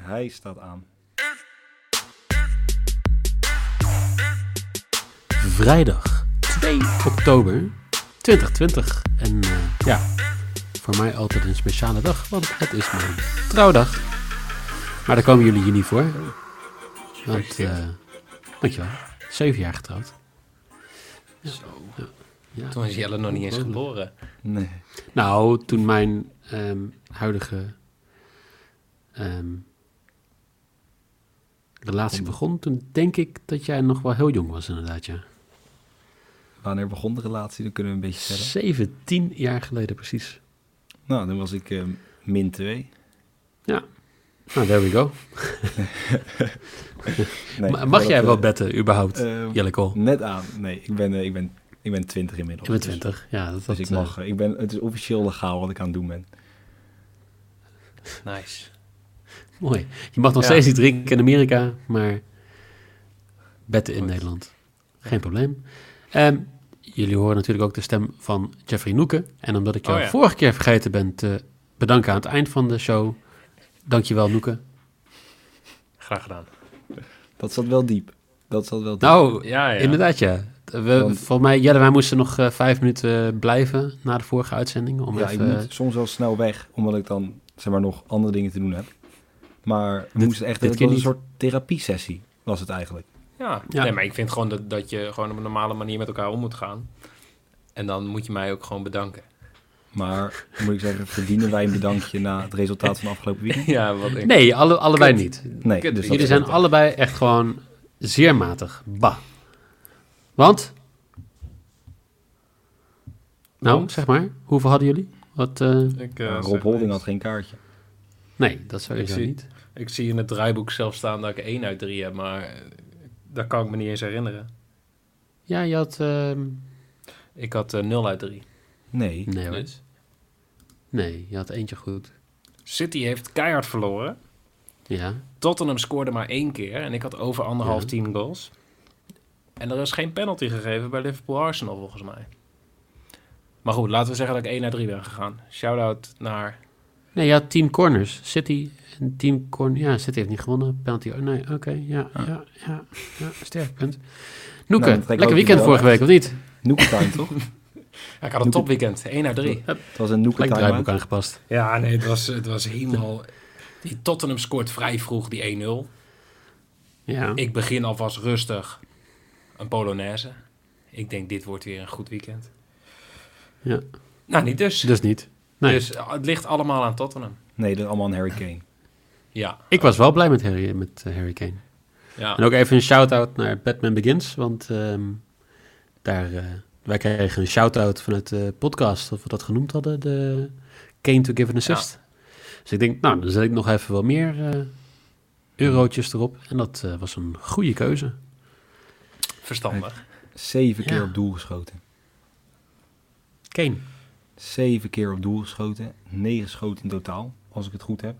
Hij staat aan. Vrijdag 2 oktober 2020. En eh, ja, voor mij altijd een speciale dag, want het is mijn trouwdag. Maar daar komen jullie hier niet voor. Want, eh dankjewel, zeven jaar getrouwd. Zo. Ja. Toen was Jelle nog niet eens geboren. Nee. Nou, toen mijn ehm, huidige ehm, relatie begon, toen denk ik dat jij nog wel heel jong was inderdaad, ja. Wanneer begon de relatie? Dan kunnen we een beetje verder. 17 jaar geleden precies. Nou, dan was ik eh, min 2. Ja, nou, there we go. Nee, Mag jij dat, wel eh, betten, überhaupt, eh, Jelle Kool? Net aan. Nee, ik ben, eh, ik ben, ik ben 20 inmiddels. Je bent Dus- 20, ja. Dat, Dus, dat, ik eh, mag, eh, ik ben, het is officieel legaal wat ik aan het doen ben. Nice. Mooi. Je mag nog Ja. steeds niet drinken in Amerika, maar betten in Goed. Nederland. Geen probleem. Ehm, jullie horen natuurlijk ook de stem van Jeffrey Noeken. En omdat ik jou Oh ja. vorige keer vergeten ben te bedanken aan het eind van de show. Dankjewel, Noeken. Graag gedaan. Dat zat wel diep. Dat zat wel diep. Nou, Ja, ja. inderdaad ja. We, Want- volgens mij, Jelle, wij moesten nog eh, vijf minuten blijven na de vorige uitzending. Om ja, ik even, moet soms wel snel weg, omdat ik dan zeg maar nog andere dingen te doen heb. Maar we Dit- moesten echt, dit het was een soort therapiesessie, was het eigenlijk. Ja. Ja. Nee, maar ik vind gewoon dat, dat je gewoon op een normale manier met elkaar om moet gaan. En dan moet je mij ook gewoon bedanken. Maar moet ik zeggen, verdienen wij een bedankje na het resultaat van afgelopen weekend? Ja, wat ik... Nee, alle, allebei Kut. niet. Nee, Kut, dus Jullie zijn allebei echt gewoon zeer matig. Bah. Want? Nou, Want? zeg maar. Hoeveel hadden jullie? Wat, eh, Ik, eh, Rob Holding had geen kaartje. Nee, dat sowieso Ik zie- niet. Ik zie in het draaiboek zelf staan dat ik 1 uit 3 heb, maar eh, dat kan ik me niet eens herinneren. Ja, je had... ehm, Ik had eh 0 uit 3. Nee. nee hoor. Dus. Nee, je had eentje goed. City heeft keihard verloren. Ja. Tottenham scoorde maar één keer en ik had over anderhalf Ja. team goals. En er is geen penalty gegeven bij Liverpool-Arsenal volgens mij. Maar goed, laten we zeggen dat ik 1 uit 3 ben gegaan. Shout-out naar... Nee, had team corners. City en team corner... Ja, City heeft niet gewonnen. Penalty... oh, Nee, oké. ja, Ah. ja, ja, ja. Sterk punt. Nou, Noeke, lekker weekend vorige week, of niet? Noekentime, toch? Ja, ik had een topweekend. 1 uit 3. Het was een Gelijk Noekentime. draaiboek aangepast. Ja, nee, het was, het was helemaal... Die Tottenham scoort vrij vroeg die 1-0. Ja. Ik begin alvast rustig een Polonaise. Ik denk, dit wordt weer een goed weekend. ja. Nou, niet dus. Dus niet. Nee. Dus uh, het ligt allemaal aan Tottenham. Nee, dat is allemaal een Harry Kane. Ja. Ik was wel blij met Harry, met eh, Harry Kane. Ja. En ook even een shout-out naar Batman Begins, want ehm, daar, eh, wij kregen een shout-out vanuit de podcast, of we dat genoemd hadden, de Kane to give an assist. Dus ik denk, nou, dan zet ik nog even wel meer eh, eurotjes erop. En dat eh, was een goede keuze. Verstandig. Zeven keer Ja. op doel geschoten. Kane. Zeven keer op doel geschoten. Negen schoten in totaal, als ik het goed heb.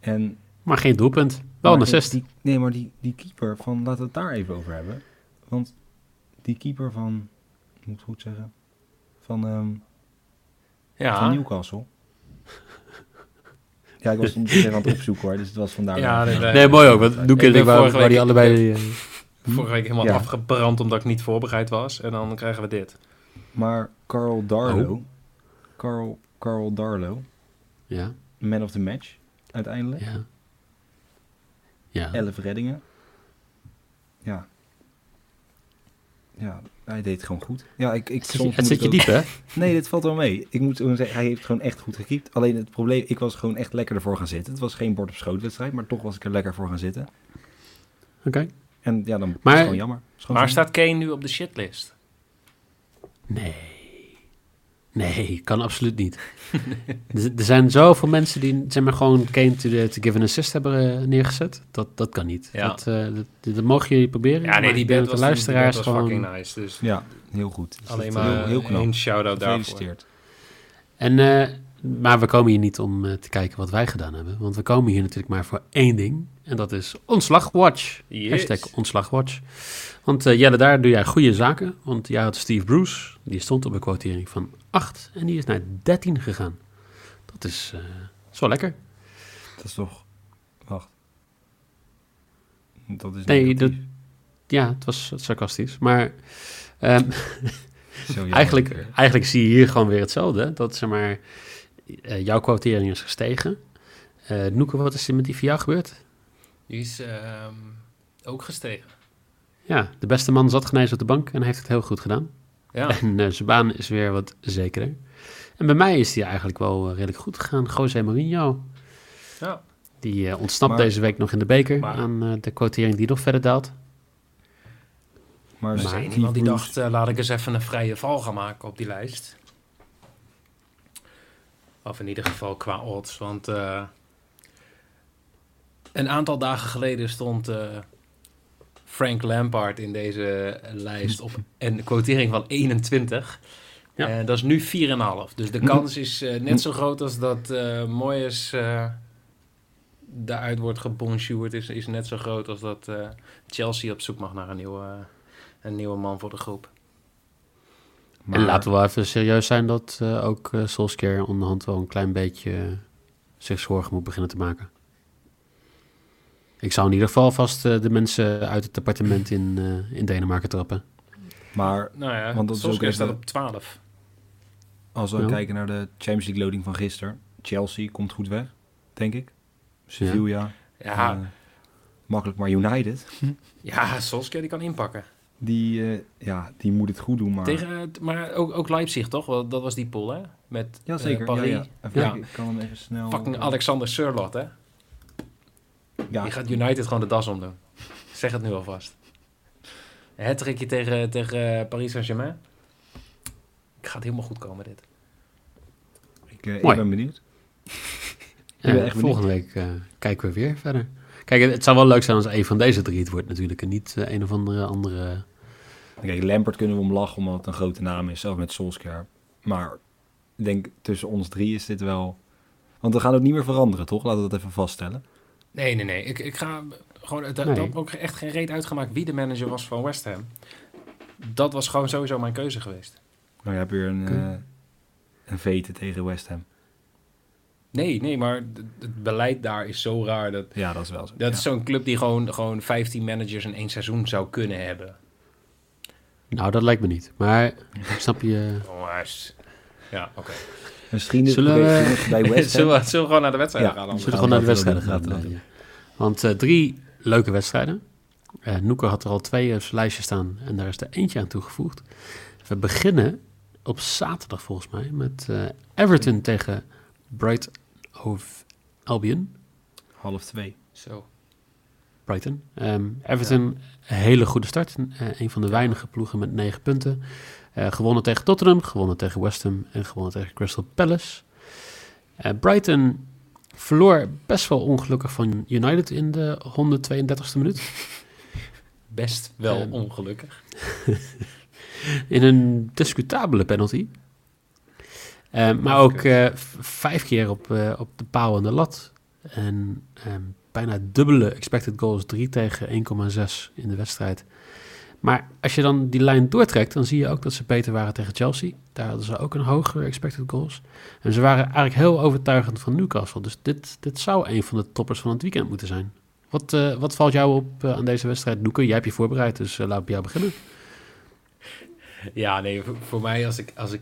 En Maar geen doelpunt. Wel een maar assist. Die, nee, maar die, die keeper van, laten we het daar even over hebben. Want die keeper van, ik moet het goed zeggen, van, ehm, van Ja. Newcastle. Ja, ik was het even aan het opzoeken hoor, dus het was vandaar. Ja, nee, Nee, mooi ook. Want Doeke Ik ik waar, vorige waar die week- allebei... eh, Vorige week helemaal Ja. afgebrand omdat ik niet voorbereid was. En dan krijgen we dit. Maar Carl Darlow, Oh. Carl, Carl Darlow, ja, man of the match, uiteindelijk. ja. Ja. Elf reddingen. Ja. Ja, hij deed het gewoon goed. Ja, ik, ik, Het soms het zit je ook- diep, hè? Nee, dit valt wel mee. Ik moet zeggen, hij heeft gewoon echt goed gekiept. Alleen het probleem, ik was gewoon echt lekker ervoor gaan zitten. Het was geen bord op schoot wedstrijd, maar toch was ik er lekker voor gaan zitten. Oké. En ja, dan is het gewoon jammer. Is gewoon Maar jammer. staat Kane nu op de shitlist? Nee. Nee, kan absoluut niet. er, er zijn zoveel mensen die zeg maar, gewoon Kane to, the- to give an assist hebben eh, neergezet. Dat, dat kan niet. Ja. Dat, eh, dat, dat mogen jullie proberen. Ja, nee, maar die band dat was, de die, die luisteraars band was gewoon... fucking nice. Dus Ja, heel goed. Dus alleen dat- maar heel, heel knap. één shout-out daarvoor. Gefeliciteerd. En, eh, maar we komen hier niet om eh, te kijken wat wij gedaan hebben. Want we komen hier natuurlijk maar voor één ding. En dat is Ontslagwatch. Yes. Hashtag Ontslagwatch. Want eh, Jelle, daar doe jij goede zaken. Want jij had Steve Bruce. Die stond op een quotering van 8. En die is naar 13 gegaan. Dat is, eh, is wel lekker. Dat is toch... Wacht. Dat is Nee, dat, ja, het was sarcastisch. Maar ehm, eigenlijk, eigenlijk zie je hier gewoon weer hetzelfde. Dat zeg maar, eh, jouw quotering is gestegen. Eh Noeke, wat is er met die voor jou gebeurd? Die is ehm, ook gestegen. Ja, de beste man zat genezen op de bank en heeft het heel goed gedaan. Ja, En eh, zijn baan is weer wat zekerder. En bij mij is die eigenlijk wel eh, redelijk goed gegaan. José Mourinho, ja. die eh, ontsnapt Maar- deze week nog in de beker Maar- aan eh, de quotering die nog verder daalt. Maar, Er Maar- Steve iemand die dacht, laat ik eens even een vrije val gaan maken op die lijst. Of in ieder geval qua odds. Want eh, een aantal dagen geleden stond eh, Frank Lampard in deze lijst op een quotering van 21. Ja. En dat is nu 4,5. Dus de kans is eh, net zo groot als dat eh Moyes eh daaruit wordt gebonjourd. Is, is net zo groot als dat eh, Chelsea op zoek mag naar een nieuwe, een nieuwe man voor de groep. maar- En laten we wel even serieus zijn dat eh, ook eh Solskjaer onderhand wel een klein beetje eh, zich zorgen moet beginnen te maken. Ik zou in ieder geval vast eh, de mensen uit het appartement in, eh, in Denemarken trappen. Maar Nou ja, Want dat is ook Solskjaer staat op 12. als we Ja. kijken naar de Champions League loading van gisteren. Chelsea komt goed weg, denk ik. Sevilla. Ja, eh, makkelijk maar United. ja Solskjaer die kan inpakken. Die, eh, ja, die moet het goed doen, maar... Tegen, maar ook, ook Leipzig, toch? Want Dat was die pool, hè? Met Ja, zeker. Paris. ja, ja. Even Ja. ik kan hem even snel... Fucking Alexander Surlot, hè? Ja, Die gaat United gewoon de das omdoen. Ik zeg het nu alvast. Een hat-trickje tegen, tegen eh, Paris Saint-Germain. Ik ga het helemaal goed komen, dit. ik, eh, ik ben benieuwd. Ja, ben echt volgende week eh, kijken we weer verder. Kijk, het, het zou wel leuk zijn als een van deze drie het wordt natuurlijk. En niet eh, een of andere andere... Kijk, Lampert kunnen we om lachen omdat het een grote naam is, zelf met Solskjaer. Maar ik denk tussen ons drie is dit wel... Want we gaan het niet meer veranderen, toch? Laten we dat even vaststellen. Nee, nee, nee. Ik, ik ga gewoon... Nee. Dat heb ook echt geen reet uitgemaakt wie de manager was van West Ham. Dat was gewoon sowieso mijn keuze geweest. Nou, je hebt weer een, eh, een vete tegen West Ham. Nee, nee, maar het beleid daar is zo raar. Dat, Ja, dat is wel zo. dat ja. is zo'n club die gewoon, gewoon 15 managers in één seizoen zou kunnen hebben. Nou, dat lijkt me niet. Maar snap je... Oh, maar Ja, oké. Misschien is Zullen we- bij West. Zullen we, zullen we gewoon naar de wedstrijd Ja, gaan? We zullen gaan gewoon naar de we wedstrijden gaan. we ja. Want eh, drie leuke wedstrijden. Eh Noeke had er al twee op zijn lijstje staan en daar is er eentje aan toegevoegd. We beginnen op zaterdag volgens mij met eh, Everton tegen Brighton of Albion. Half twee. Zo. Brighton. Ehm, Everton, een hele goede start. Eh, een van de weinige ploegen met negen punten. Eh, gewonnen tegen Tottenham, gewonnen tegen West Ham en gewonnen tegen Crystal Palace. Eh, Brighton verloor best wel ongelukkig van United in de 132e minuut. Best wel Ehm. ongelukkig. In een discutabele penalty. Eh, maar ook vijf keer op, op de paal en de lat. En ehm, bijna dubbele expected goals, 3 tegen 1,6 in de wedstrijd. Maar als je dan die lijn doortrekt, dan zie je ook dat ze beter waren tegen Chelsea. Daar hadden ze ook een hogere expected goals. En ze waren eigenlijk heel overtuigend van Newcastle. Dus dit, dit zou een van de toppers van het weekend moeten zijn. Wat, eh, wat valt jou op eh, aan deze wedstrijd, Noeke? Jij hebt je voorbereid, dus uh, laat ik bij jou beginnen. Ja, nee, voor, voor mij als ik, als ik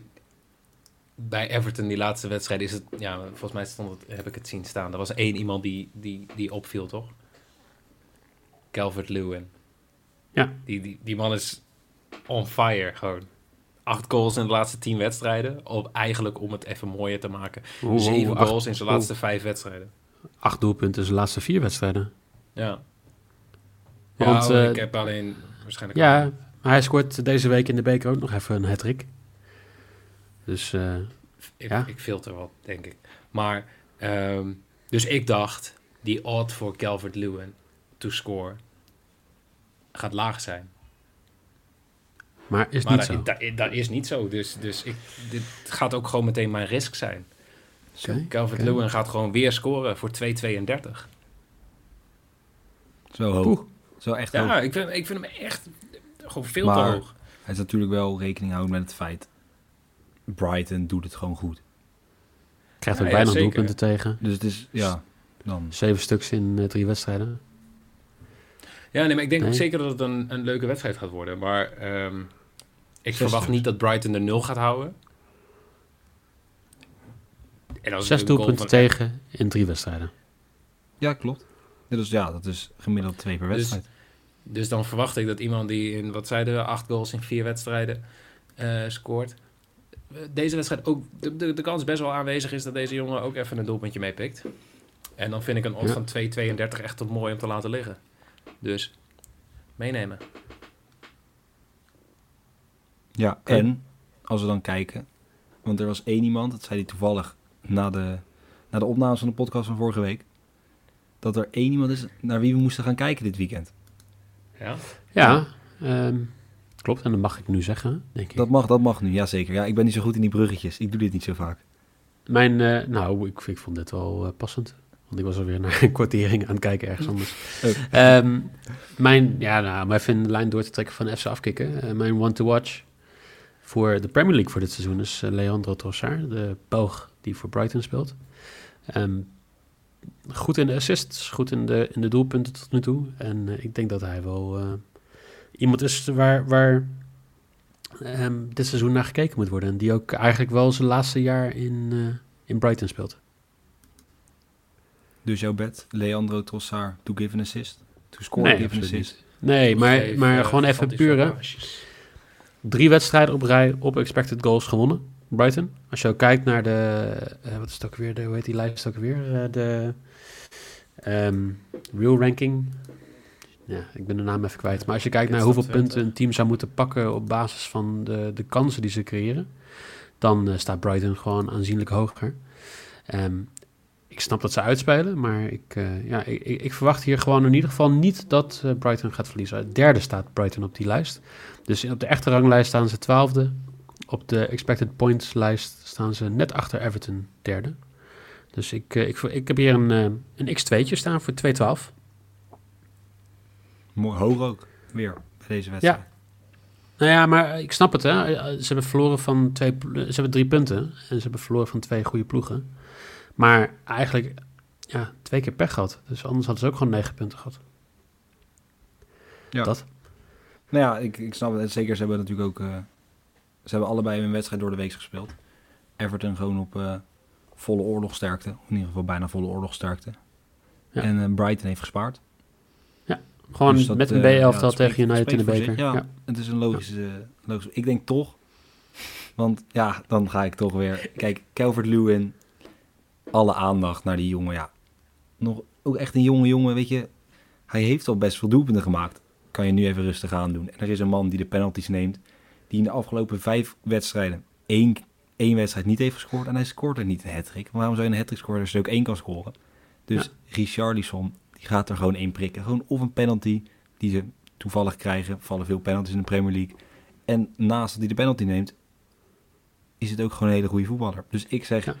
bij Everton die laatste wedstrijd is het, ja, volgens mij stond het, heb ik het zien staan. Er was één iemand die, die, die opviel, toch? Calvert Lewin. Ja. Die, die, die man is on fire, gewoon. Acht goals in de laatste tien wedstrijden. Op, eigenlijk om het even mooier te maken. Zeven goals in zijn laatste vijf wedstrijden. acht doelpunten in zijn laatste vier wedstrijden. Ja. Want, ja, eh, ik heb alleen waarschijnlijk... Ja, maar hij scoort deze week in de beker ook nog even een hat-trick. Dus eh, Ik, Ja. ik filter wat, denk ik. Maar, ehm, dus ik dacht, die odd voor Calvert-Lewin to score gaat laag zijn. maar is maar niet dat, zo. dat, dat is niet zo. Dus, dus ik, dit gaat ook gewoon meteen mijn risk zijn. Calvert-Lewin gaat gewoon weer scoren voor 2,32. Zo hoog. Poeh. Zo echt hoog. Ja, ik vind, ik vind hem echt gewoon veel Maar- te hoog. Hij is natuurlijk wel rekening houden met het feit. Brighton doet het gewoon goed. Krijgt Ja, ook ja, bijna doelpunten tegen. Dus het is, ja, dan. Zeven stuks in eh, drie wedstrijden. Ja, nee, maar ik denk ook Nee. zeker dat het een, een leuke wedstrijd gaat worden. Maar ehm, ik Zes verwacht niet dat Brighton de nul gaat houden. En als Zes doelpunten van- tegen in drie wedstrijden. Ja, klopt. Ja, dus ja, dat is gemiddeld twee per Dus- wedstrijd. Dus dan verwacht ik dat iemand die in, wat zeiden we, acht goals in vier wedstrijden eh, scoort. Deze wedstrijd ook, de, de, de kans best wel aanwezig is dat deze jongen ook even een doelpuntje meepikt. En dan vind ik een odd Ja. van 2,32 echt te mooi om te laten liggen. Dus meenemen. Ja, en als we dan kijken, want er was één iemand, dat zei hij toevallig na de, na de opnames van de podcast van vorige week, dat er één iemand is naar wie we moesten gaan kijken dit weekend. Ja? Ja, ehm, klopt. En dat mag ik nu zeggen, denk ik. Dat mag, dat mag nu, jazeker. Ja, ik ben niet zo goed in die bruggetjes. Ik doe dit niet zo vaak. Mijn, eh, nou, ik, ik vond dit wel eh, passend. Want ik was alweer naar een kwartering aan het kijken ergens anders. Oh. Ehm, mijn, ja, nou, maar even de lijn door te trekken van FC afkicken. Eh, mijn one to watch voor de Premier League voor dit seizoen is eh, Leandro Trossard, de Belg die voor Brighton speelt. Ehm, goed in de assists, goed in de, in de doelpunten tot nu toe. En eh, ik denk dat hij wel iemand is waar, waar ehm, dit seizoen naar gekeken moet worden. En die ook eigenlijk wel zijn laatste jaar in, in Brighton speelt. Dus jouw bet, Leandro Trossard, to give an assist? To score, Nee, give an assist? Nee, maar, maar eh, gewoon even gigantische puur hè. pasjes. Drie wedstrijden op rij op expected goals gewonnen. Brighton. Als je ook kijkt naar de... eh, wat is het ook weer? De, hoe heet die lijst ook weer? Eh, de ehm, real ranking. Ja, ik ben de naam even kwijt. Maar als je kijkt naar hoeveel 20. punten een team zou moeten pakken... op basis van de, de kansen die ze creëren... dan staat Brighton gewoon aanzienlijk hoger. Ehm, ik snap dat ze uitspelen, maar ik, eh, ja, ik, ik verwacht hier gewoon in ieder geval niet dat eh, Brighton gaat verliezen. Derde staat Brighton op die lijst. Dus op de echte ranglijst staan ze twaalfde. Op de expected points lijst staan ze net achter Everton derde. Dus ik, eh, ik, ik heb hier een, een x2'tje staan voor 212. Mooi, hoog ook, weer, bij deze wedstrijd. Nou ja, maar ik snap het. Hè. Ze hebben verloren van twee, ze hebben drie punten. En ze hebben verloren van twee goede ploegen. Maar eigenlijk ja, twee keer pech gehad. Dus anders hadden ze ook gewoon negen punten gehad. Ja. Dat. Nou ja, ik, ik snap het. Zeker, ze hebben natuurlijk ook... eh, ze hebben allebei een wedstrijd door de week gespeeld. Everton gewoon op eh, volle oorlogsterkte. In ieder geval bijna volle oorlogsterkte. Ja. En eh, Brighton heeft gespaard. Gewoon Dus dat, met een B-elftal ja, tegen United in de beker. Ja. Ja, het is een logische, logische... Ik denk toch... Want ja, dan ga ik toch weer... Kijk, Calvert-Lewin... Alle aandacht naar die jongen, ja. Nog, ook echt een jonge jongen, weet je. Hij heeft al best veel doelpunten gemaakt. Kan je nu even rustig aan doen. En er is een man die de penalties neemt... Die in de afgelopen vijf wedstrijden... één, één wedstrijd niet heeft gescoord. En hij scoort er niet een hat-trick. Waarom zou je een hat-trick scoren als je ook één kan scoren? Dus Richarlison, die gaat er gewoon één prikken. Gewoon of een penalty die ze toevallig krijgen. Vallen veel penalties in de Premier League. En naast dat hij de penalty neemt, is het ook gewoon een hele goede voetballer. Dus ik zeg, Ja.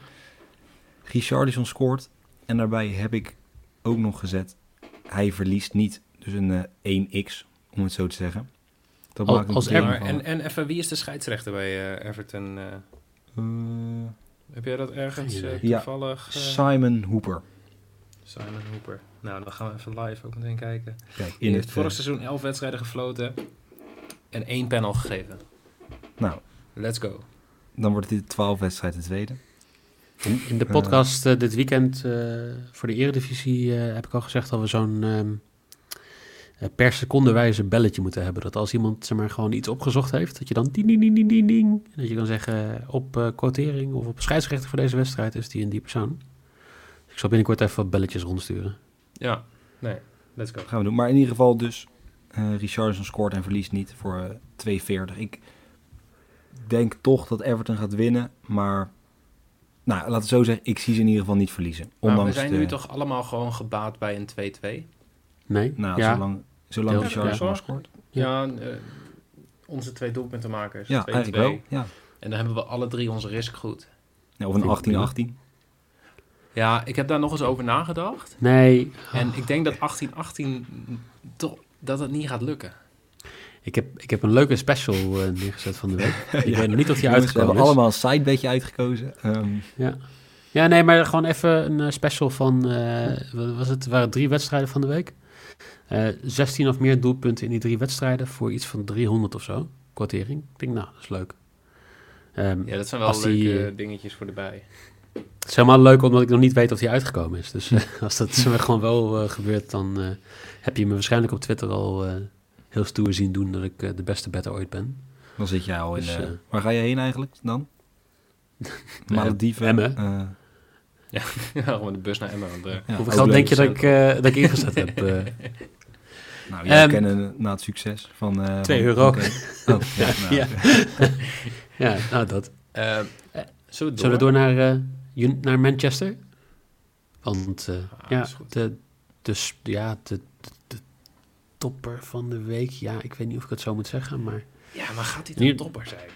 Richarlison scoort. En daarbij heb ik ook nog gezet, hij verliest niet. Dus een eh, 1x, om het zo te zeggen. Dat Al- maakt een als en, en even, wie is de scheidsrechter bij eh, Everton? eh? Heb jij dat ergens. Ja. toevallig? eh, Simon Hooper. Simon Hooper. Nou, dan gaan we even live ook meteen kijken. Kijk, In heeft het... vorig seizoen 11 wedstrijden gefloten en één panel gegeven. nou, Let's go. dan wordt dit 12 wedstrijd de tweede. In, in de podcast eh, dit weekend eh, voor de Eredivisie eh, heb ik al gezegd dat we zo'n ehm, eh, per seconde wijze belletje moeten hebben. Dat als iemand zeg maar, gewoon iets opgezocht heeft, dat je dan ding, ding, ding, ding, ding, dat je kan zeggen op eh, quotering of op scheidsrechter voor deze wedstrijd is die en die persoon. Dus ik zal binnenkort even wat belletjes rondsturen. Ja, nee, let's go. gaan we doen. Maar in ieder geval dus, eh Richardson scoort en verliest niet voor eh 2,40. Ik, denk toch dat Everton gaat winnen, maar... Nou, laten we zo zeggen, ik zie ze in ieder geval niet verliezen. Maar we Ondanks zijn de, nu toch allemaal gewoon gebaat bij een 2-2? Nee? Nou, ja. zolang, zolang Richarlison ja. scoort. Ja, eh, onze twee doelpuntenmakers. Ja, 2-2. eigenlijk wel. Ja. En dan hebben we alle drie onze risk goed. Ja, of een Vind ik 18-18. Ja, ik heb daar nog eens over nagedacht. Nee. En ik denk dat 18-18 toch dat het niet gaat lukken. Ik heb, ik heb een leuke special eh, neergezet van de week. Ik weet nog niet of die Jongens, we uitgekomen hebben is. allemaal een sidebedje uitgekozen. Ehm, Ja. ja, nee, maar gewoon even een eh, special van... eh, was het? Er waren drie wedstrijden van de week. Eh 16 of meer doelpunten in die drie wedstrijden... voor iets van 300 of zo, kwartering. Ik denk, nou, dat is leuk. Ehm, Ja, dat zijn wel leuke die, dingetjes voor erbij. Het is helemaal leuk omdat ik nog niet weet of die uitgekomen is. Dus als dat zeg maar, gewoon wel gebeurt, dan eh, heb je me waarschijnlijk op Twitter al eh, heel stoer zien doen dat ik eh, de beste better ooit ben. dan zit jij al in... Dus, eh, waar ga je heen eigenlijk dan? Malediven? Emmen. eh, Ja, gewoon de bus naar Emmen. Ja, Hoeveel ook geld denk je dat ik, eh, dat ik ingezet heb? eh? Nou, jij Ehm, kennen na het succes van... eh, Twee van- euro. oké. Oh, ja, nou, ja. ja, nou dat. eh, Eh, zullen we door? Zullen we door naar, naar Manchester? Want eh, Ah, ja, de, de, s- ja de topper van de week. Ja, ik weet niet of ik het zo moet zeggen, maar... Ja, maar gaat Hier- een topper zijn?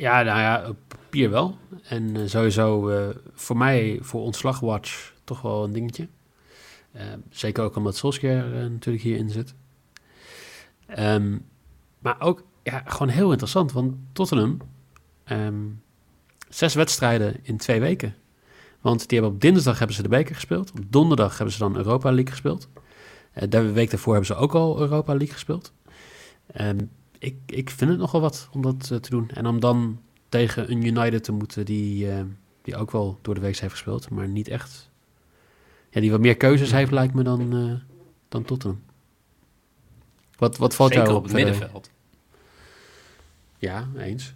Ja, nou ja, op papier wel. En eh, sowieso eh, voor mij, voor ontslagwatch, toch wel een dingetje. Eh, zeker ook omdat Solskjaer natuurlijk hierin zit. Ehm, maar ook ja, gewoon heel interessant, want Tottenham, ehm, zes wedstrijden in twee weken. Want die hebben op dinsdag hebben ze de beker gespeeld. Op donderdag hebben ze dan Europa League gespeeld. Eh, de week daarvoor hebben ze ook al Europa League gespeeld. Ehm, ik, ik vind het nogal wat om dat eh, te doen. En om dan tegen een United te moeten die, eh, die ook wel door de week heeft gespeeld, maar niet echt. Ja, die wat meer keuzes heeft, lijkt me dan, eh dan Tottenham. Wat, wat valt Zeker jou op het verder? middenveld. Ja, eens.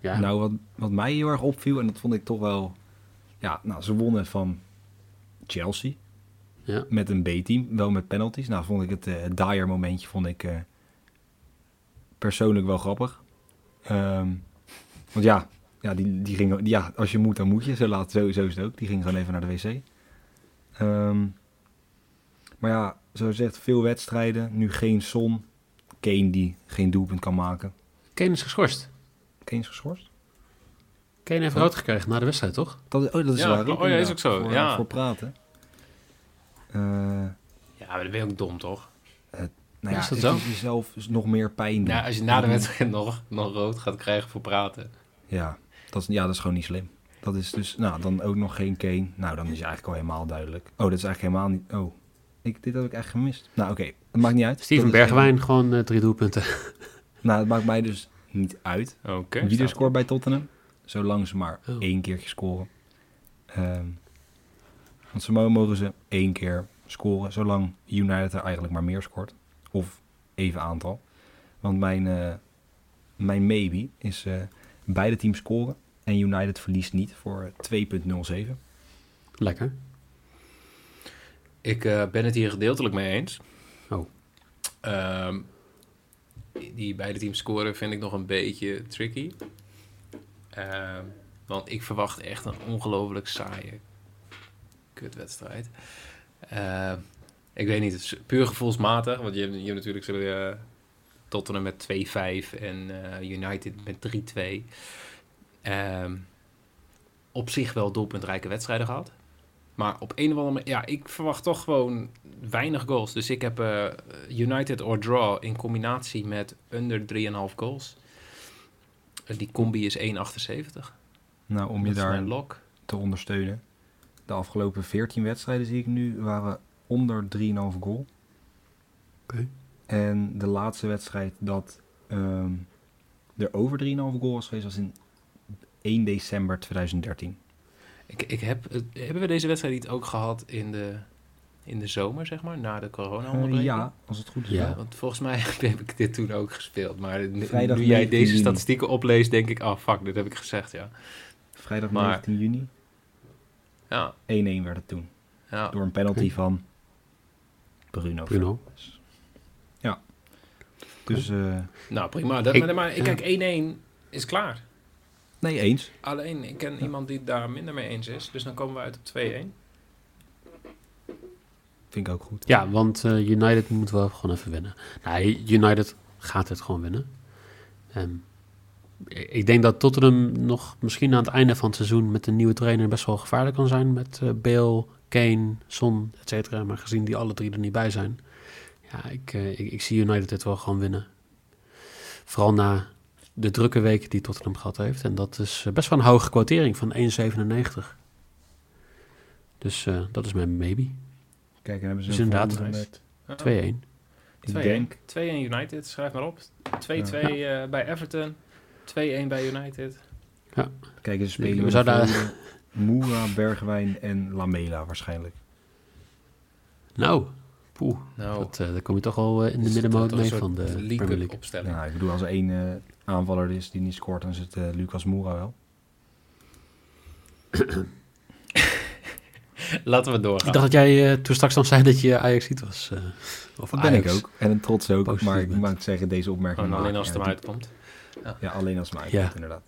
Ja, Nou, wat, wat mij heel erg opviel, en dat vond ik toch wel... Ja, nou, ze wonnen van Chelsea. Ja. Met een B-team, wel met penalties. Nou, vond ik het, eh het Dyer momentje vond ik eh, persoonlijk wel grappig. Ehm, want ja, ja, die, die ging, ja, als je moet, dan moet je. Zo, laat, zo, zo is het ook. Die ging gewoon even naar de wc. Ehm, maar ja, zoals gezegd, veel wedstrijden. Nu geen Son. Kane die geen doelpunt kan maken. Kane is geschorst. Kane is geschorst? Kane heeft rood gekregen na de wedstrijd, toch? Dat, oh, dat is Ja, waar. Oh ja, is ook zo, Voor, ja. voor praten. Eh, Ja, maar dat ben je ook dom, toch? nou Ja, ja, is dat het zo? jezelf dus nog meer pijn doen. Ja, als je na de wedstrijd nog, nog rood gaat krijgen voor praten. Ja dat, is, ja, dat is gewoon niet slim. Dat is dus, nou, dan ook nog geen Kane. Nou, dan is het eigenlijk al helemaal duidelijk. Oh, dat is eigenlijk helemaal niet, oh. Ik, dit heb ik echt gemist. Nou, oké, het maakt niet uit. Steven Bergwijn, gewoon eh, drie doelpunten. nou, het maakt mij dus niet uit. Oké. Wie er scoort bij Tottenham. Zolang ze maar Oh. één keertje scoren. Ehm, want ze mo- mogen ze één keer scoren, zolang United er eigenlijk maar meer scoort. Of even aantal. Want mijn, eh, mijn maybe is eh, beide teams scoren en United verliest niet voor 2.07. Lekker. Ik eh, ben het hier gedeeltelijk mee eens. Oh. Ehm, die beide teams scoren vind ik nog een beetje tricky. Ehm, want ik verwacht echt een ongelooflijk saaie kutwedstrijd. Ehm, ik weet niet, het is puur gevoelsmatig. Want je hebt, je hebt natuurlijk zo, eh, Tottenham met 2-5 en eh, United met 3-2. Ehm, op zich wel doelpuntrijke wedstrijden gehad. Maar op een of andere manier, ja, ik verwacht toch gewoon weinig goals. Dus ik heb eh, United or draw in combinatie met under 3,5 goals. Eh, die combi is 1,78. Nou, om je daar lock. te ondersteunen. De afgelopen 14 wedstrijden zie ik nu waren onder 3,5 goal. Oké. En de laatste wedstrijd dat ehm, er over 3,5 goal was geweest was in 1 december 2013. Ik, ik heb, hebben we deze wedstrijd niet ook gehad in de, in de zomer, zeg maar, na de corona Eh, ja, als het goed is. Ja. Want volgens mij heb ik dit toen ook gespeeld. Maar nu, Vrijdag nu jij 19 deze juni. statistieken opleest, denk ik, oh fuck, dit heb ik gezegd, ja. Vrijdag Maar- 19 juni. Ja, 1-1 werd het toen. ja. Door een penalty van Bruno. Bruno. Ja. Dus eh, Nou, prima. Dat, Ik- maar, kijk, 1-1 is klaar. nee, eens. Alleen, ik ken iemand die het daar minder mee eens is. Dus dan komen we uit op 2-1. Vind ik ook goed. Ja, want eh, United moet wel gewoon even winnen. Nee, United gaat het gewoon winnen. Ehm, ik denk dat Tottenham nog misschien aan het einde van het seizoen met een nieuwe trainer best wel gevaarlijk kan zijn. Met eh, Bale, Kane, Son, et cetera. Maar gezien die alle drie er niet bij zijn. Ja, ik, eh, ik, ik zie United dit wel gewoon winnen. Vooral na de drukke weken die Tottenham gehad heeft. En dat is eh, best wel een hoge quotering van 1,97. Dus eh, dat is mijn maybe. 2-1. Kijk, en hebben ze Dus een inderdaad. volgende met, ik 2-1. denk, 2-1 United, schrijf maar op. 2-2 eh, bij Everton. 2-1 bij United. kijk, ze spelen We met zouden- Moura, Bergwijn en Lamela waarschijnlijk. Nou, poeh. Nou, Dat, eh, daar kom je toch al eh, in de middenmoot mee van de Premier League. opstelling. Ja, ik bedoel, als er één eh, aanvaller is die niet scoort, dan is het eh, Lucas Moura wel. Laten we doorgaan. Ik dacht dat jij eh, toen straks dan zei dat je Ajax ziet was. eh, of Dat ben ik ook. En een trots ook. Positief maar ik moet zeggen, deze opmerking... Gewoon alleen als het ja, hem die- uitkomt. Ja, alleen als uitkomt, Ja. inderdaad.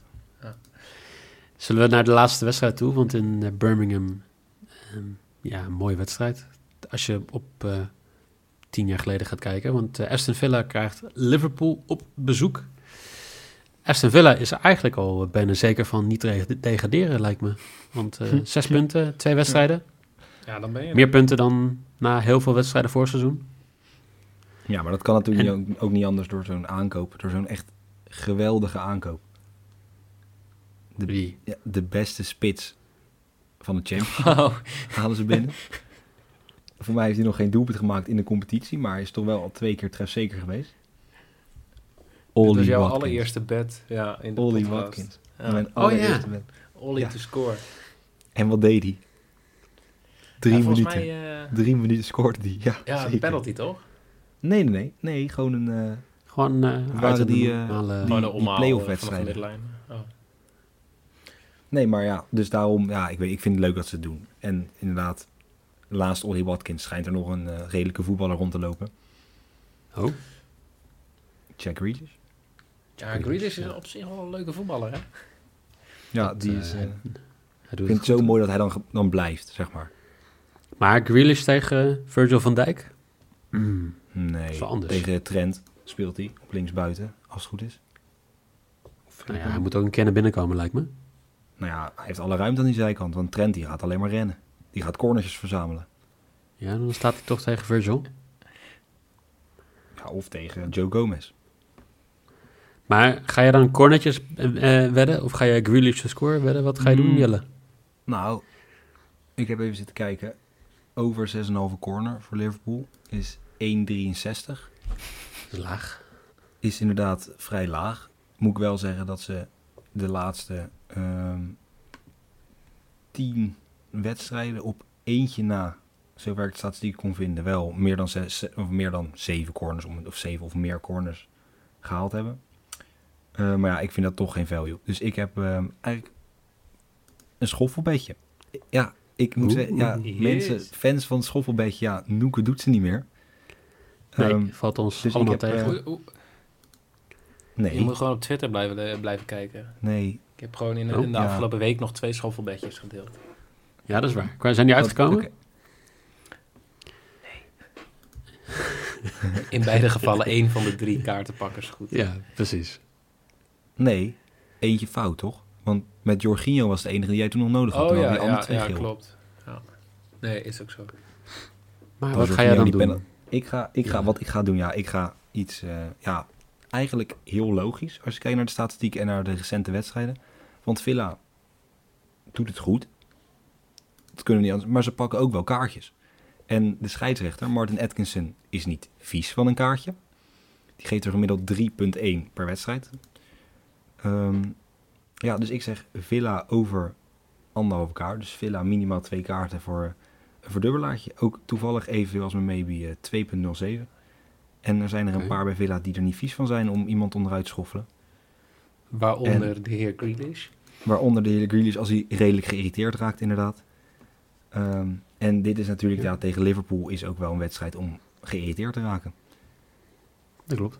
Zullen we naar de laatste wedstrijd toe? Want in eh, Birmingham, ehm, ja, een mooie wedstrijd. Als je op eh, tien jaar geleden gaat kijken. Want eh, Aston Villa krijgt Liverpool op bezoek. Aston Villa is er eigenlijk al bijna zeker van niet te degraderen, lijkt me. Want eh, zes punten, twee wedstrijden. Ja, dan ben je er. Meer punten dan na heel veel wedstrijden voor seizoen. Ja, maar dat kan natuurlijk En- niet- ook, ook niet anders door zo'n aankoop. Door zo'n echt geweldige aankoop. De, Wie? ja, de beste spits van de Champions Oh, halen ze binnen. Voor mij heeft hij nog geen doelpunt gemaakt in de competitie, maar hij is toch wel al twee keer trefzeker geweest. dit was Ollie jouw Watkins. allereerste bed ja, in de Ollie podcast. Watkins. Ja. Mijn ja. allereerste bed. Ollie Ja. to score. En wat deed hij? Drie Ja, minuten. mij, eh, Drie minuten scoorde hij. Ja, ja, een penalty toch? Nee, nee, nee. Nee, gewoon een... eh, Gewoon eh Waren uit die, eh, normale- die- omhaal play-off eh, de wedstrijden. Oh. Nee, maar ja, dus daarom, ja, ik, weet, ik vind het leuk dat ze het doen. En inderdaad, laatst Ollie Watkins schijnt er nog een eh, redelijke voetballer rond te lopen. Oh, Jack Grealish. Ja, Grealish, is ja. op zich wel een leuke voetballer, hè? Ja, dat, die eh, is... eh, ik vind het zo mooi dat hij dan, dan blijft, zeg maar. Maar Grealish tegen Virgil van Dijk? Mm. Nee, tegen Trent speelt hij op linksbuiten, als het goed is. Of Nou ja, hij moet ook een keer naar binnen komen, lijkt me. Nou ja, hij heeft alle ruimte aan die zijkant, want Trent die gaat alleen maar rennen. Die gaat cornertjes verzamelen. Ja, dan staat hij toch tegen Virgil. Ja, of tegen Joe Gomez. Maar ga je dan cornetjes eh, eh, wedden? Of ga je Grealish te score wedden? Wat ga je doen, Mm. Jelle? Nou, ik heb even zitten kijken. Over 6,5 corner voor Liverpool is 1,63. Is laag. Is inderdaad vrij laag. Moet ik wel zeggen dat ze de laatste ehm 10 wedstrijden op eentje na, zover ik de statistiek kon vinden, wel meer dan, zes, of meer dan 7 corners, om- of 7 of meer corners gehaald hebben. Eh, maar ja, ik vind dat toch geen value. Dus ik heb ehm, eigenlijk een schoffelbedje. Ja, ik moet Oeh. zeggen, ja, Yes. mensen, fans van het schoffelbedje, ja, Noeke doet ze niet meer. Nee, Ehm, valt ons dus ik allemaal tegen. eh, nee, Je moet gewoon op Twitter blijven, eh, blijven kijken. nee. Ik heb gewoon in, Oh, in de ja. afgelopen week nog twee schoffelbedjes gedeeld. Ja, dat is waar. Zijn die uitgekomen? Oké. In beide gevallen één van de drie kaartenpakkers goed. Ja, precies. Nee, eentje fout, toch? Want met Jorginho was de enige die jij toen nog nodig had. Oh ja, die ja, twee ja klopt. Ja. Nee, is ook zo. Maar Oh, wat ga jij dan die doen? Ik ga, ik ga, wat ik ga doen, ja, ik ga iets, eh, ja, eigenlijk heel logisch als je kijkt naar de statistiek en naar de recente wedstrijden. Want Villa doet het goed. Dat kunnen we niet anders, maar ze pakken ook wel kaartjes. En de scheidsrechter, Martin Atkinson, is niet vies van een kaartje. Die geeft er gemiddeld 3,1 per wedstrijd. Ehm, ja, dus ik zeg Villa over anderhalve kaart. Dus Villa minimaal twee kaarten voor verdubbelaartje. Ook toevallig evenveel als mijn maybe eh, 2,07. En er zijn er een paar bij Villa die er niet vies van zijn om iemand onderuit te schoffelen. Waaronder de heer Grealish. Waaronder de hele Grealish als hij redelijk geïrriteerd raakt inderdaad. Ehm, en dit is natuurlijk, Ja. ja. tegen Liverpool is ook wel een wedstrijd om geïrriteerd te raken. Dat klopt.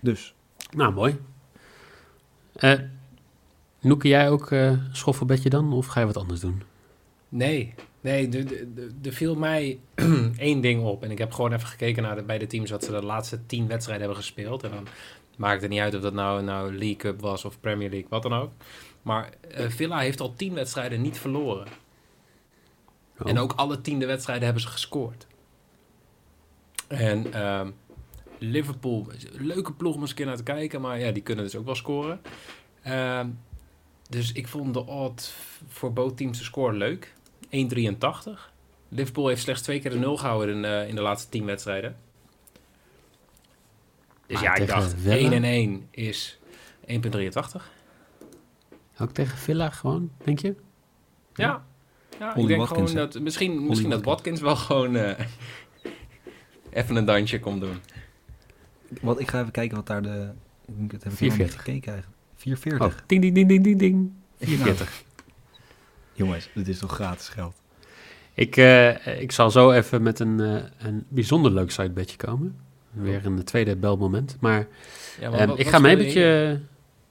Dus, Nou, mooi. Eh Noeke, jij ook eh schoffelbedje dan? Of ga je wat anders doen? Nee, nee, er- er er- er viel mij één ding op. En ik heb gewoon even gekeken naar de, bij de teams wat ze de laatste tien wedstrijden hebben gespeeld. En dan maakt het niet uit of dat nou, nou League Cup was of Premier League, wat dan ook. Maar eh, Villa heeft al tien wedstrijden niet verloren. Oh. En ook alle tiende wedstrijden hebben ze gescoord. En ehm, Liverpool, leuke ploeg om eens een keer naar te kijken. Maar ja, die kunnen dus ook wel scoren. Ehm, dus ik vond de odd voor both teams te scoren leuk. 1,83. Liverpool heeft slechts twee keer de nul gehouden in, eh, in de laatste tien wedstrijden. Dus Maar ja, ik dacht Villa? 1 en 1 is 1,83. Ook tegen Villa gewoon, denk je? Ja. ja ik denk Watkins, gewoon dat misschien, misschien dat Watkins. Wel gewoon eh, even een dansje komt doen. wat, ik ga even kijken wat daar de... Ik moet het heb ik helemaal niet 4,40. gekeken eigenlijk. 4,40. Oh, ding, ding, ding, ding, ding, ding. 44. Jongens, dit is toch gratis geld? Ik, eh, ik zal zo even met een, eh, een bijzonder leuk sitebedje komen. Weer een tweede belmoment. Maar Ja, ehm, ik ga mee met je...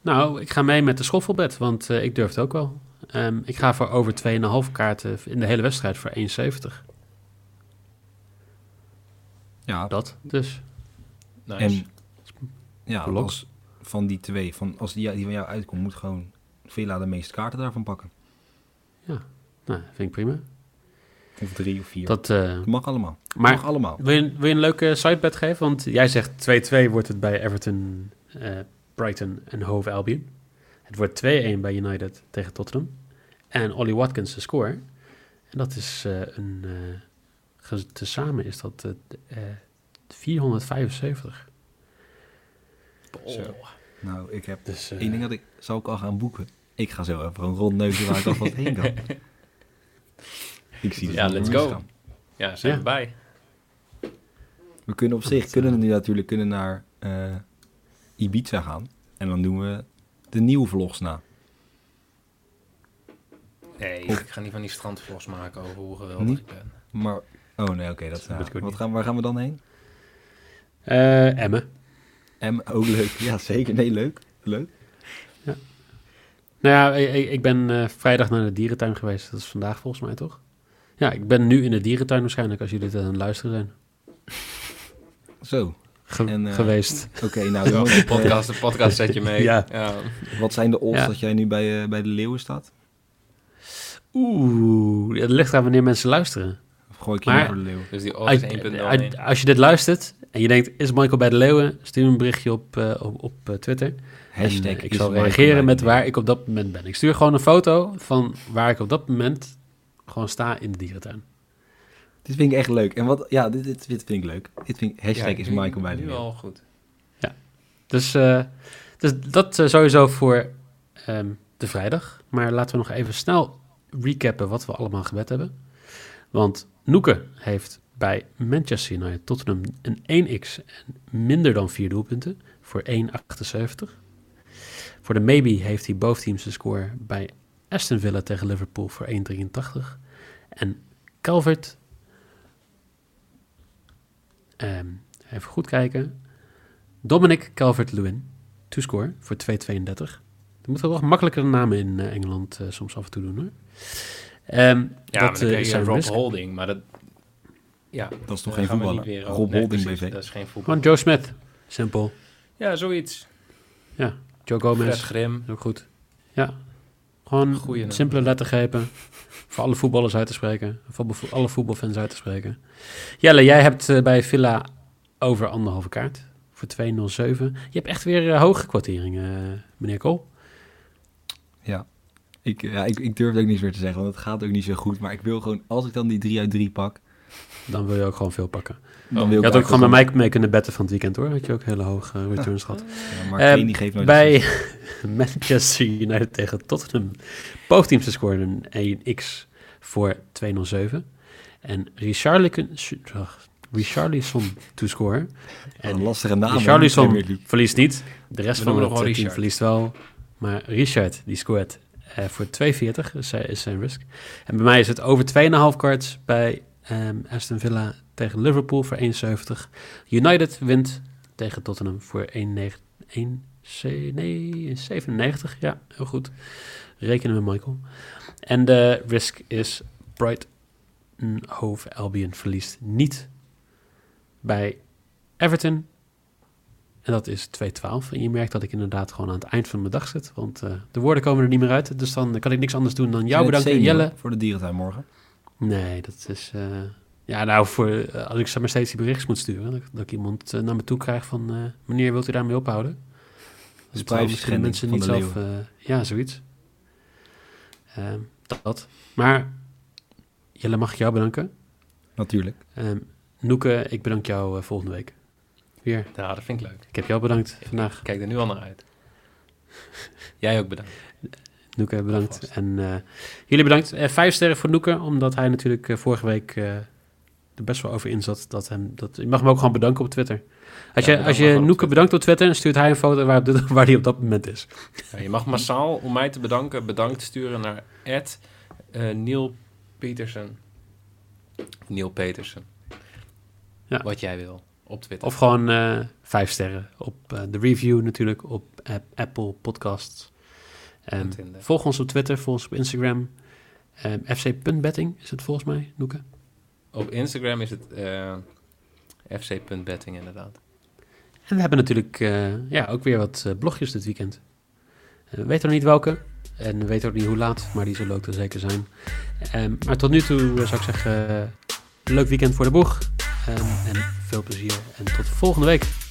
Nou, ik ga mee met de schoffelbed, want eh, ik durf het ook wel. Ehm, ik ga voor over 2,5 kaarten in de hele wedstrijd voor 1,70. Ja, Dat dus. Nice. en ja, als van die twee, van, als die, die van jou uitkomt, moet gewoon Villa de meeste kaarten daarvan pakken. Nou, vind ik prima. Of drie of vier. Dat, eh, mag allemaal. maar mag allemaal. wil je, wil je een leuke sidebed geven? Want jij zegt 2-2 wordt het bij Everton, eh, Brighton en Hove Albion. Het wordt 2-1 bij United tegen Tottenham. En Ollie Watkins de score. En dat is eh, een... tezamen is dat eh, eh, 475. Zo. Nou, ik heb Dus, één ding dat ik zou ik al gaan boeken. Ik ga zo even een rondneuzen waar ik alvast heen kan. Ik zie het Ja, let's go. gaan. Ja, zijn Ja. we bij. We kunnen op zich, eh, kunnen we nu natuurlijk kunnen naar eh, Ibiza gaan. En dan doen we de nieuwe vlogs na. Nee, Of- ik ga niet van die strandvlogs maken over hoe geweldig Niet? ik ben. Maar, oh nee, oké, dat is... Dat ja. ook Wat gaan, waar gaan we dan heen? eh, Emmen. M, ook leuk. Ja, zeker. Nee, leuk. Leuk. Nou ja, ik, ik ben eh, vrijdag naar de dierentuin geweest. Dat is vandaag volgens mij, toch? Ja, ik ben nu in de dierentuin waarschijnlijk als jullie dit aan het luisteren zijn. Zo, Ge- En, eh, geweest. oké. nou, Ja, de eh, podcast, de podcast zet je mee. Ja. wat zijn de odds Ja. dat jij nu bij, bij de leeuwen staat? Oeh, het ligt aan wanneer mensen luisteren. Of gooi ik je Maar- voor de leeuw? Dus die Als, odds 1.01. als- als je dit luistert en je denkt, is Michael bij de Leeuwen? Stuur me een berichtje op, eh, op, op eh, Twitter. Hashtag En, eh, ik is zal reageren met waar ik op dat moment ben. Ik stuur gewoon een foto van waar ik op dat moment gewoon sta in de dierentuin. Dit vind ik echt leuk. En wat, ja, dit, dit, dit vind ik leuk. Dit vind ik, hashtag Ja, is nu- Michael bij de Nu leeuw. al goed. Dus, eh, dus dat sowieso voor ehm, de vrijdag. Maar laten we nog even snel recappen wat we allemaal gebed hebben. Want Noeke heeft bij Manchester United Tottenham een 1x en minder dan 4 doelpunten voor 1,78. Voor de maybe heeft hij both teams de score bij Aston Villa tegen Liverpool voor 1,83. En Calvert, ehm, even goed kijken, Dominic Calvert-Lewin, to score voor 2,32. Er moeten wel makkelijkere namen in eh, Engeland eh, soms af en toe doen hoor. Ehm, Ja, dat maar dan eh, is Rob risk. Holding, maar dat... Ja, Dat is toch geen voetballer? Rob nee, Holding precies, BV. Dat is geen voetbal. Gewoon Joe Smith, simpel. Ja, zoiets. Ja, Joe Fred Gomez, Grim. ook goed. Ja, gewoon Goeie simpele lettergrepen. voor alle voetballers uit te spreken. Voor alle voetbalfans uit te spreken. Jelle, jij hebt eh, bij Villa over anderhalve kaart. Voor 2,07. Je hebt echt weer eh, hoge kwarteringen, eh, meneer Kool. Ja. Ik, ja ik, ik durf het ook niet meer te zeggen, want het gaat ook niet zo goed. Maar ik wil gewoon, als ik dan die 3 uit 3 pak, Dan wil je ook gewoon veel pakken. dan wil Je had ook gewoon bij eigenlijk mij mee kunnen betten van het weekend hoor. Had je ook hele hoge eh, returns gehad. Ja, maar Kane die geeft nooit bij. Manchester United tegen Tottenham. Both teams scoren een 1x voor 207. En Richarlison, Richarlison to score. En een lastige naam. Richarlison verliest niet. De rest van het eh, team Richard. verliest wel. Maar Richard, die scoort eh, voor 2,40. Dus hij is zijn risk. En bij mij is het over 2,5 cards bij ehm, Aston Villa tegen Liverpool voor 1,70. United wint tegen Tottenham voor 1,9 1, nee, 97. Ja, heel goed. Rekenen we, Michael. En de risk is Brighton Hove Albion verliest niet bij Everton. En dat is 2-12. En je merkt dat ik inderdaad gewoon aan het eind van mijn dag zit. Want uh, de woorden komen er niet meer uit. Dus dan kan ik niks anders doen dan jou bedanken, Jelle. Voor de dierentuin morgen. Nee, dat is... Uh, ja, nou, voor, uh, als ik maar steeds die bericht moet sturen... dat, dat ik iemand naar me toe krijg van... meneer, wilt u daarmee ophouden? Dus misschien mensen niet zelf... ja, zoiets. Ehm, dat. Maar Jelle, mag ik jou bedanken? Natuurlijk. Um, Noeke, ik bedank jou volgende week. Weer. Ja, dat vind ik leuk. Ik heb jou bedankt vandaag. kijk er nu al naar uit. Jij ook bedankt. Noeke, bedankt. En uh, jullie bedankt. Uh, vijf sterren voor Noeke, omdat hij natuurlijk uh, vorige week er best wel over in zat. Dat hem, dat, je mag hem ook gewoon bedanken op Twitter. Als ja, je, als je Noeke bedankt op Twitter, dan stuurt hij een foto waar, waar hij op dat moment is. Ja, je mag massaal, om mij te bedanken, bedankt sturen naar Ed, Neil Petersen. Neil Petersen. Ja. Wat jij wil op Twitter. Of gewoon uh, vijf sterren op uh, de review natuurlijk, op Apple Podcasts. Um, volg ons op Twitter, volg ons op Instagram. Um, fc.betting is het volgens mij, Noeke? Op Instagram is het uh, fc.betting inderdaad. En we hebben natuurlijk ja, ook weer wat blogjes dit weekend. we weten nog niet welke. En we weten ook niet hoe laat, maar die zullen ook er zeker zijn. Um, maar tot nu toe zou ik zeggen, leuk weekend voor de boeg. En veel plezier en tot volgende week.